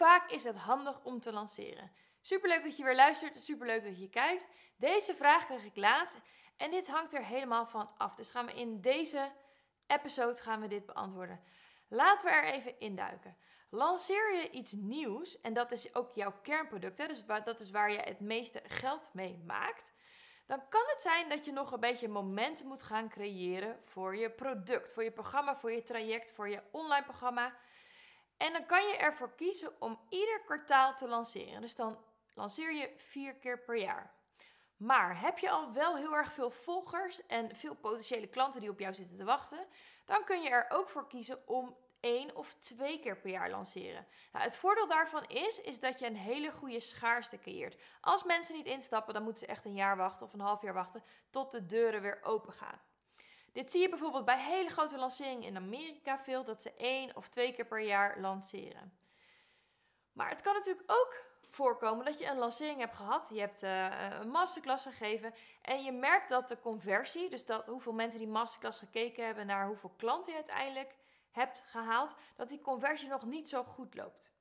vaak is het handig om te lanceren? Superleuk dat je weer luistert, superleuk dat je kijkt. Deze vraag kreeg ik laatst en dit hangt er helemaal van af. Dus gaan we in deze episode gaan we dit beantwoorden. Laten we er even induiken. Lanceer je iets nieuws, en dat is ook jouw kernproduct, hè, dus dat is waar je het meeste geld mee maakt, dan kan het zijn dat je nog een beetje momenten moet gaan creëren voor je product, voor je programma, voor je traject, voor je online programma. En dan kan je ervoor kiezen om ieder kwartaal te lanceren. Dus dan lanceer je vier keer per jaar. Maar heb je al wel heel erg veel volgers en veel potentiële klanten die op jou zitten te wachten, dan kun je er ook voor kiezen om één of twee keer per jaar lanceren. Nou, het voordeel daarvan is, is dat je een hele goede schaarste creëert. Als mensen niet instappen, dan moeten ze echt een jaar wachten of een half jaar wachten tot de deuren weer open gaan. Dit zie je bijvoorbeeld bij hele grote lanceringen in Amerika veel, dat ze één of twee keer per jaar lanceren. Maar het kan natuurlijk ook voorkomen dat je een lancering hebt gehad, je hebt uh, een masterclass gegeven en je merkt dat de conversie, dus dat hoeveel mensen die masterclass gekeken hebben naar hoeveel klanten je uiteindelijk hebt gehaald, dat die conversie nog niet zo goed loopt.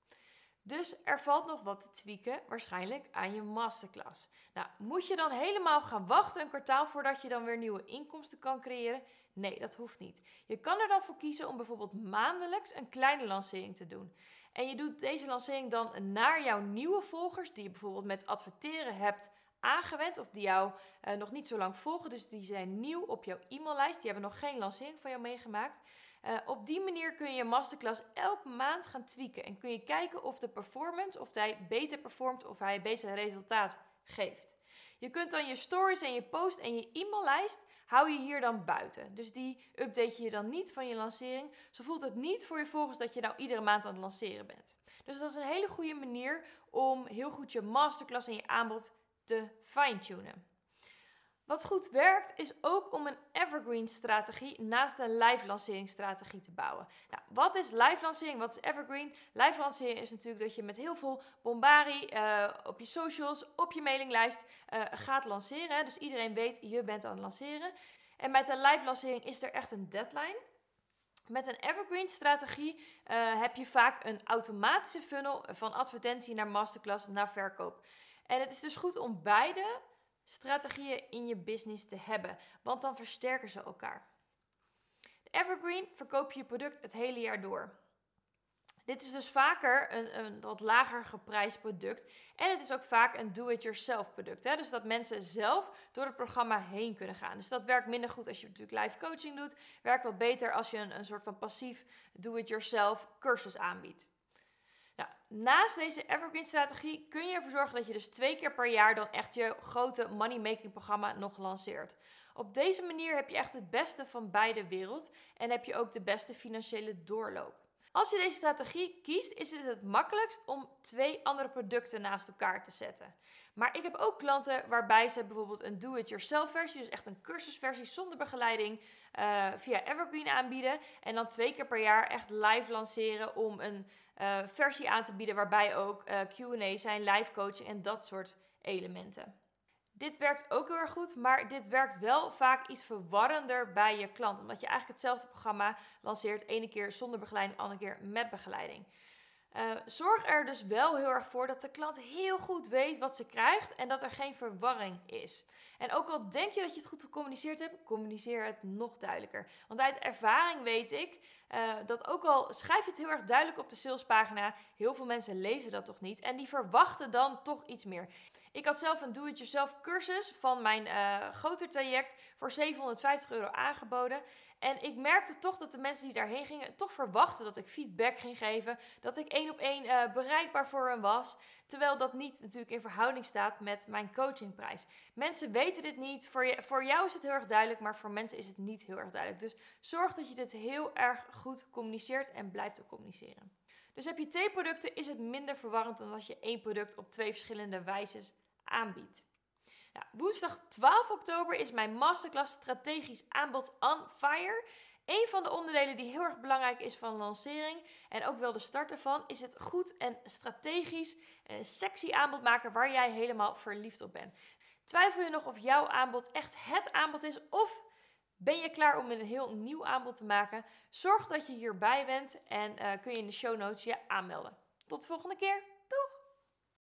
Dus er valt nog wat te tweaken, waarschijnlijk aan je masterclass. Nou, moet je dan helemaal gaan wachten een kwartaal voordat je dan weer nieuwe inkomsten kan creëren? Nee, dat hoeft niet. Je kan er dan voor kiezen om bijvoorbeeld maandelijks een kleine lancering te doen. En je doet deze lancering dan naar jouw nieuwe volgers, die je bijvoorbeeld met adverteren hebt aangewend of die jou uh, nog niet zo lang volgen. Dus die zijn nieuw op jouw e-maillijst. Die hebben nog geen lancering van jou meegemaakt. Uh, op die manier kun je je masterclass elke maand gaan tweaken. En kun je kijken of de performance, of hij beter performt, of hij beter resultaat geeft. Je kunt dan je stories en je post en je e-maillijst hou je hier dan buiten. Dus die update je dan niet van je lancering. Zo voelt het niet voor je volgers dat je nou iedere maand aan het lanceren bent. Dus dat is een hele goede manier om heel goed je masterclass en je aanbod te fine-tunen. Wat goed werkt is ook om een evergreen strategie naast een live lanceringsstrategie te bouwen. Nou, wat is live lancering? Wat is evergreen? Live lancering is natuurlijk dat je met heel veel bombari uh, op je socials, op je mailinglijst uh, gaat lanceren. Dus iedereen weet je bent aan het lanceren. En met een live lancering is er echt een deadline. Met een evergreen strategie uh, heb je vaak een automatische funnel van advertentie naar masterclass naar verkoop. En het is dus goed om beide strategieën in je business te hebben, want dan versterken ze elkaar. De evergreen verkoop je je product het hele jaar door. Dit is dus vaker een, een wat lager geprijsd product. En het is ook vaak een do-it-yourself product. Hè? Dus dat mensen zelf door het programma heen kunnen gaan. Dus dat werkt minder goed als je natuurlijk live coaching doet. Werkt wat beter als je een, een soort van passief do-it-yourself cursus aanbiedt. Nou, naast deze evergreen strategie kun je ervoor zorgen dat je dus twee keer per jaar dan echt je grote money making programma nog lanceert. Op deze manier heb je echt het beste van beide wereld en heb je ook de beste financiële doorloop. Als je deze strategie kiest, is het het makkelijkst om twee andere producten naast elkaar te zetten. Maar ik heb ook klanten waarbij ze bijvoorbeeld een do-it-yourself versie, dus echt een cursusversie zonder begeleiding, uh, via Evergreen aanbieden. En dan twee keer per jaar echt live lanceren om een uh, versie aan te bieden waarbij ook uh, QA zijn, live coaching en dat soort elementen. Dit werkt ook heel erg goed, maar dit werkt wel vaak iets verwarrender bij je klant. Omdat je eigenlijk hetzelfde programma lanceert, ene keer zonder begeleiding, andere keer met begeleiding. Uh, zorg er dus wel heel erg voor dat de klant heel goed weet wat ze krijgt en dat er geen verwarring is. En ook al denk je dat je het goed gecommuniceerd hebt, communiceer het nog duidelijker. Want uit ervaring weet ik uh, dat ook al schrijf je het heel erg duidelijk op de salespagina, heel veel mensen lezen dat toch niet en die verwachten dan toch iets meer. Ik had zelf een do-it-yourself cursus van mijn uh, groter traject voor 750 euro aangeboden. En ik merkte toch dat de mensen die daarheen gingen toch verwachten dat ik feedback ging geven. Dat ik één op één uh, bereikbaar voor hen was. Terwijl dat niet natuurlijk in verhouding staat met mijn coachingprijs. Mensen weten dit niet. Voor, je, voor jou is het heel erg duidelijk, maar voor mensen is het niet heel erg duidelijk. Dus zorg dat je dit heel erg goed communiceert en blijft ook communiceren. Dus heb je twee producten, is het minder verwarrend dan als je één product op twee verschillende wijzes aanbiedt. Nou, woensdag 12 oktober is mijn masterclass strategisch aanbod on fire. Een van de onderdelen die heel erg belangrijk is van lancering en ook wel de start ervan, is het goed en strategisch en sexy aanbod maken waar jij helemaal verliefd op bent. Twijfel je nog of jouw aanbod echt het aanbod is of ben je klaar om een heel nieuw aanbod te maken? Zorg dat je hierbij bent en uh, kun je in de show notes je aanmelden. Tot de volgende keer.